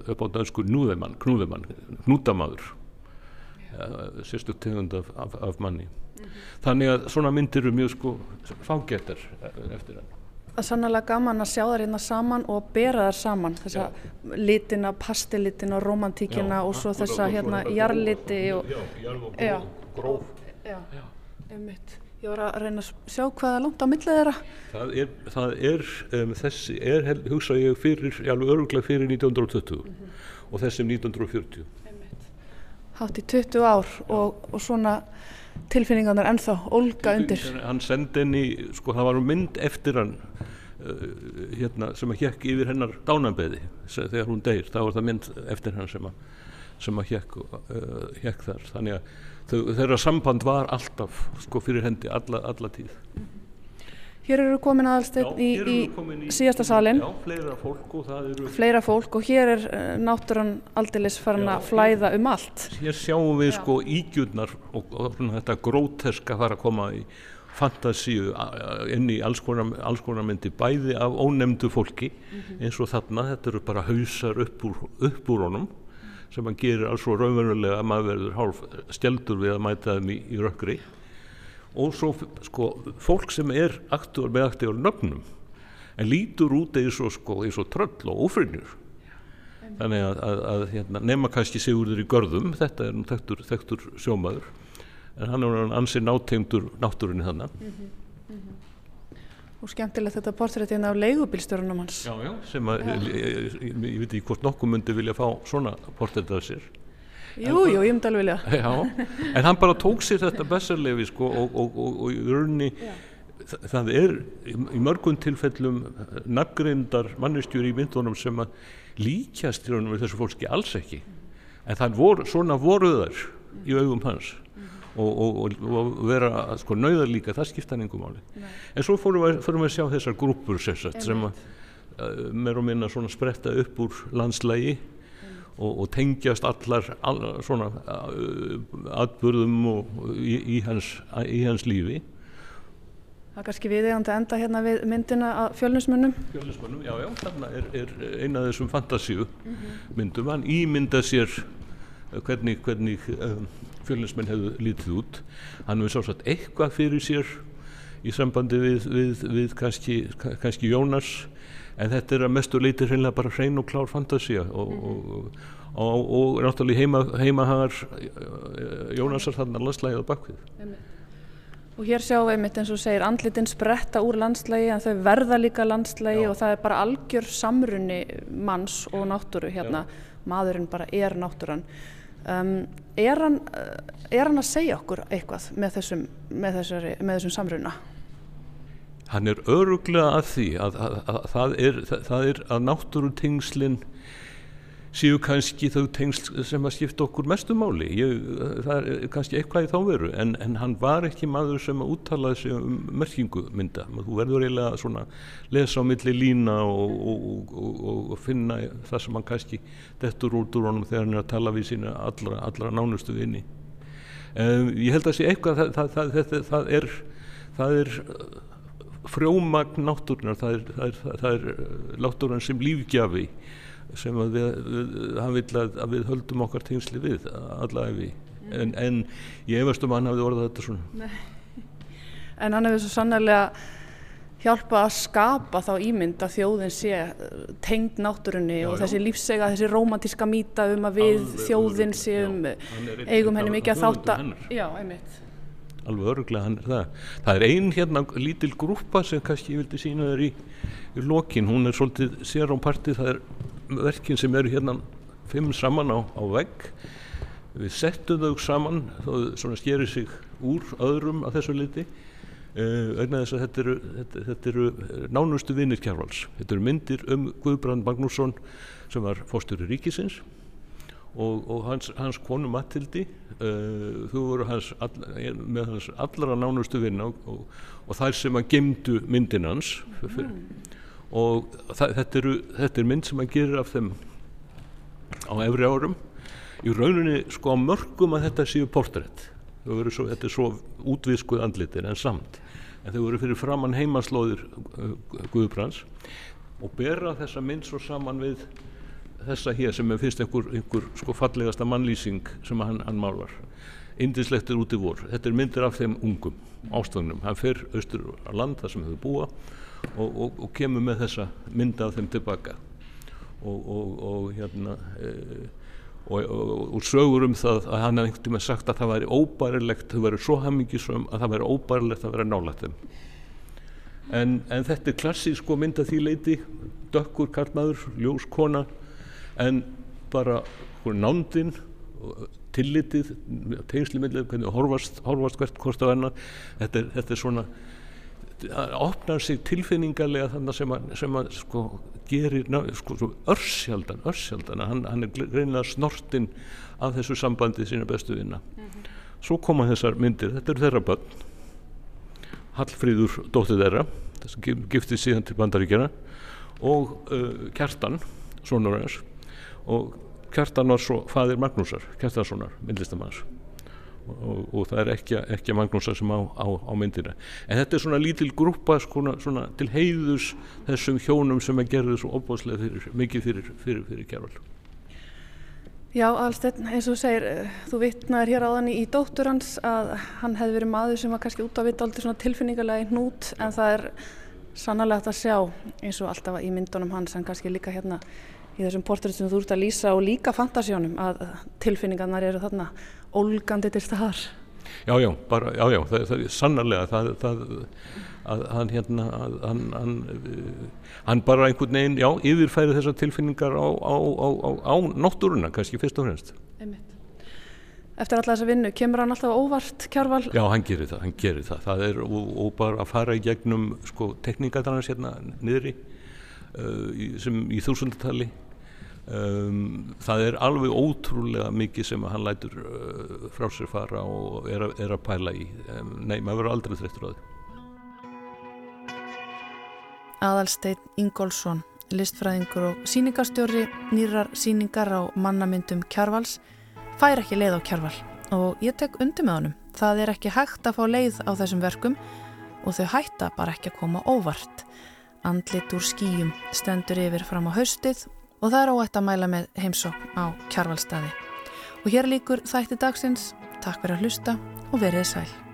upp á dansku núðemann, knúðemann, knútamaður. Uh, sérstök tegund af, af, af manni. -hmm. þannig að svona myndir eru mjög sko fágetar eftir hann Það er sannlega gaman að sjá það hérna saman og bera það saman þessa já. litina, pastilitina, romantíkina já, og svo þessa hérna jarliti og já, jarl og gróf, gróf. Já, einmitt Ég var að reyna að sjá hvað er langt á millið þeirra. Það er, það er um, þessi er, hugsa ég fyrir, alveg öruglega fyrir 1920 mm -hmm. og þessum 1940 Einmitt. Hátt í 20 ár og, og svona tilfinningarnar ennþá, Olga undir. hann sendi henni, sko það var mynd eftir hann uh, hérna, sem að hjekk yfir hennar dánanbeði þegar hún deyr, þá var það mynd eftir hann sem að, sem að hjekk, uh, hjekk þar, þannig að þeirra samband var alltaf sko fyrir hendi alla, alla tíð Hér eru komin aðalstegn í, í, í síðasta salin. Já, fleira fólk og það eru... Fleira fólk og hér er uh, náttúrann aldeilis farin að flæða um allt. Hér sjáum við já. sko ígjurnar og, og þetta gróteska fara að koma í fantasíu inn í alls konar, alls konar myndi bæði af ónemdu fólki mm -hmm. eins og þarna, þetta eru bara hausar upp úr, upp úr honum sem hann gerir alls svo raunverulega að maður verður hálf stjeldur við að mæta þeim í, í rökkri. Og svo sko fólk sem er aktúar með aktúar nöfnum en lítur út eins og sko eins og tröll og ofrinnur þannig að, að, að hérna, nema kannski Sigurður í görðum þetta er nú þektur, þektur sjómaður en hann er ansið nátengdur náttúrinni þannig mm -hmm, mm -hmm. Og skemmtilegt þetta portréttin af leigubilstjórnum hans. Já, já, sem að. Ég, ég, ég, ég veit ekki hvort nokkuð myndi vilja fá svona portrétt af sér. Jú, jú, ég myndi alveg vilja. Já, en hann bara tók sér þetta besserlefi sko, og, og, og, og í rauninni það, það er í mörgum tilfellum nafngrindar mannistjur í myndunum sem að líkjast í raunum við þessu fólki alls ekki. En það voru, svona voruðar í augum hans og vera sko nauðar líka, það skipta einhver máli. En svo fórum við, fórum við að sjá þessar grúpur sem að uh, meir og minna svona spretta upp úr landslægi og, og tengjast allar all, svona uh, atbyrðum í, í, hans, í hans lífi. Það kannski viðegandi að enda hérna við myndina að fjölnismönnum. Fjölnismönnum, já já, þarna er, er eina af þessum fantasíu myndum hann ímynda sér hvernig, hvernig um, fjölnismenn hefðu lítið út hann hefur sásagt eitthvað fyrir sér í sambandi við, við, við kannski, kannski Jónas en þetta er að mestu leiti hreinlega bara hrein og klár fantasía og, -hmm. og, og, og náttúrulega heima, heimahagar eh, Jónasar þarna landslægið á bakvið og hér sjáum við einmitt eins og segir andlitinn spretta úr landslægi en þau verða líka landslægi Já. og það er bara algjör samrunni manns og náttúru hérna, Já. maðurinn bara er náttúran um, er, hann, er hann að segja okkur eitthvað með þessum, með þessari, með þessum samruna? hann er öruglega að því að, að, að, að það, er, það, það er að náttúrutengslinn séu kannski þau tengsl sem að skipta okkur mestu máli. Ég, það er kannski eitthvað í þá veru en, en hann var ekki maður sem að úttalaði sig um merkingu mynda. Þú verður eiginlega svona lesa á milli lína og, og, og, og finna það sem hann kannski dettur út úr honum þegar hann er að tala við sína allra, allra nánustu vini. Um, ég held að sé eitthvað það, það er það er frjómagn náttúrunar það er, það er, það er uh, náttúrunar sem lífgjafi sem að við, hann vil að, að við höldum okkar tengsli við allaveg mm. en, en ég efast um að hann hafi orðað þetta svona. Nei. En hann hefur svo sannlega hjálpa að skapa þá ímynd að þjóðin sé uh, tengd náttúrunni já, og þessi lífsega, þessi romantíska mýta um að við Alveg, þjóðin séum eigum henni mikið að þáta Já, einmitt. Alveg öruglega hann er það. Það er ein hérna lítil grúpa sem kannski ég vildi sína þér í, í lokin. Hún er svolítið sér á parti það er verkin sem eru hérna fimm saman á, á vegg. Við settum þau saman þá skerir sig úr öðrum að þessu liti uh, þess að þetta eru, þetta, þetta eru nánustu vinnir kjárvals þetta eru myndir um Guðbrand Magnússon sem var fórstur í ríkisins og, og hans, hans konu Matildi uh, þú voru hans, all, með hans allra nánustu vinna og, og, og þær sem að gemdu myndin hans. Fyrir, og það, þetta, eru, þetta er mynd sem að gera af þeim á efri árum. Í rauninni sko á mörgum að þetta séu portrætt þetta er svo útviskuð andlitir en samt. En þau voru fyrir framann heimaslóðir uh, Guðbrands. Og bera þessa mynd svo saman við þessa hér sem er fyrst einhver, einhver sko fallegasta mannlýsing sem hann, hann málar. Indislektir út í vor. Þetta er myndir af þeim ungum ástögnum hann fer austur á land þar sem þau búa og, og, og kemur með þessa mynda af þeim tilbaka og, hérna e, og sögur um það að hann hafði einhvern veginn sagt að það væri óbærilegt þau væri svo hamingisum að það væri óbærilegt að vera nálægt þeim. En, en þetta er klassísko mynd að því leiti dökkur karlmaður, ljós kona en bara nándin tillitið, tengslimillið hvernig horfast, horfast hvert hvort á enna þetta, þetta er svona að opna sig tilfinningarlega þannig sem að, sem að sko gerir sko, örsjaldan, örsjaldan hann, hann er reynilega snortinn af þessu sambandi sína bestu vinna mm -hmm. svo koma þessar myndir. Þetta eru þeirra börn. Hallfríður dóttið þeirra þess að giftið síðan til bandaríkjana og uh, Kjartan sonur hans. Og Kjartan var svo fadir Magnúsar Kjartanssonar, myndlistamanns og, og það er ekki, ekki Magnúsar sem á, á, á myndina. En þetta er svona lítil grúpa svona, svona til heiðus þessum hjónum sem er gerðið svo opbáslega mikið fyrir, fyrir, fyrir Kjærval Já, Alstein, eins og þú segir, eh, þú vittnaður hér áðan í dóttur hans að hann hefði verið maður sem var kannski út á vitt aldrei svona tilfinningarlega í hnút en það er sannlega hægt að sjá eins og alltaf í myndunum hans en kannski líka hérna í þessum portrétt sem þú ert að lýsa og líka fantasjónum að tilfinningarnar eru þarna ólgandi til staðar. Já, já, bara, já, já, það, það er sannarlega það, það að hann hérna að, hann, hann, hann bara einhvern veginn, já, yfirfæri þessar tilfinningar á, á, á, á náttúruna kannski fyrst og fremst. Eftir alla þessa vinnu, kemur hann alltaf óvart kjárval? Já, hann gerir það, hann gerir það, það er og, og bara að fara í gegnum sko tekníkatarnas hérna niðri uh, sem í þúsundatali Um, það er alveg ótrúlega mikið sem hann lætur uh, frá sér fara og er, er að pæla í. Um, nei, maður verður aldrei þreyttur á því. Aðalsteinn Ingólfsson listfræðingur og síningarstjóri nýrar síningar á mannamyndum Kjarvals fær ekki leið á Kjarval. Og ég tek undir með honum. Það er ekki hægt að fá leið á þessum verkum og þau hætta bara ekki að koma óvart. Andlit úr skýjum stendur yfir fram á haustið og það er óætt að mæla með heimsókn á kjarvalstaði. Og hér líkur þætti dagsins, takk fyrir að hlusta og verið sæl.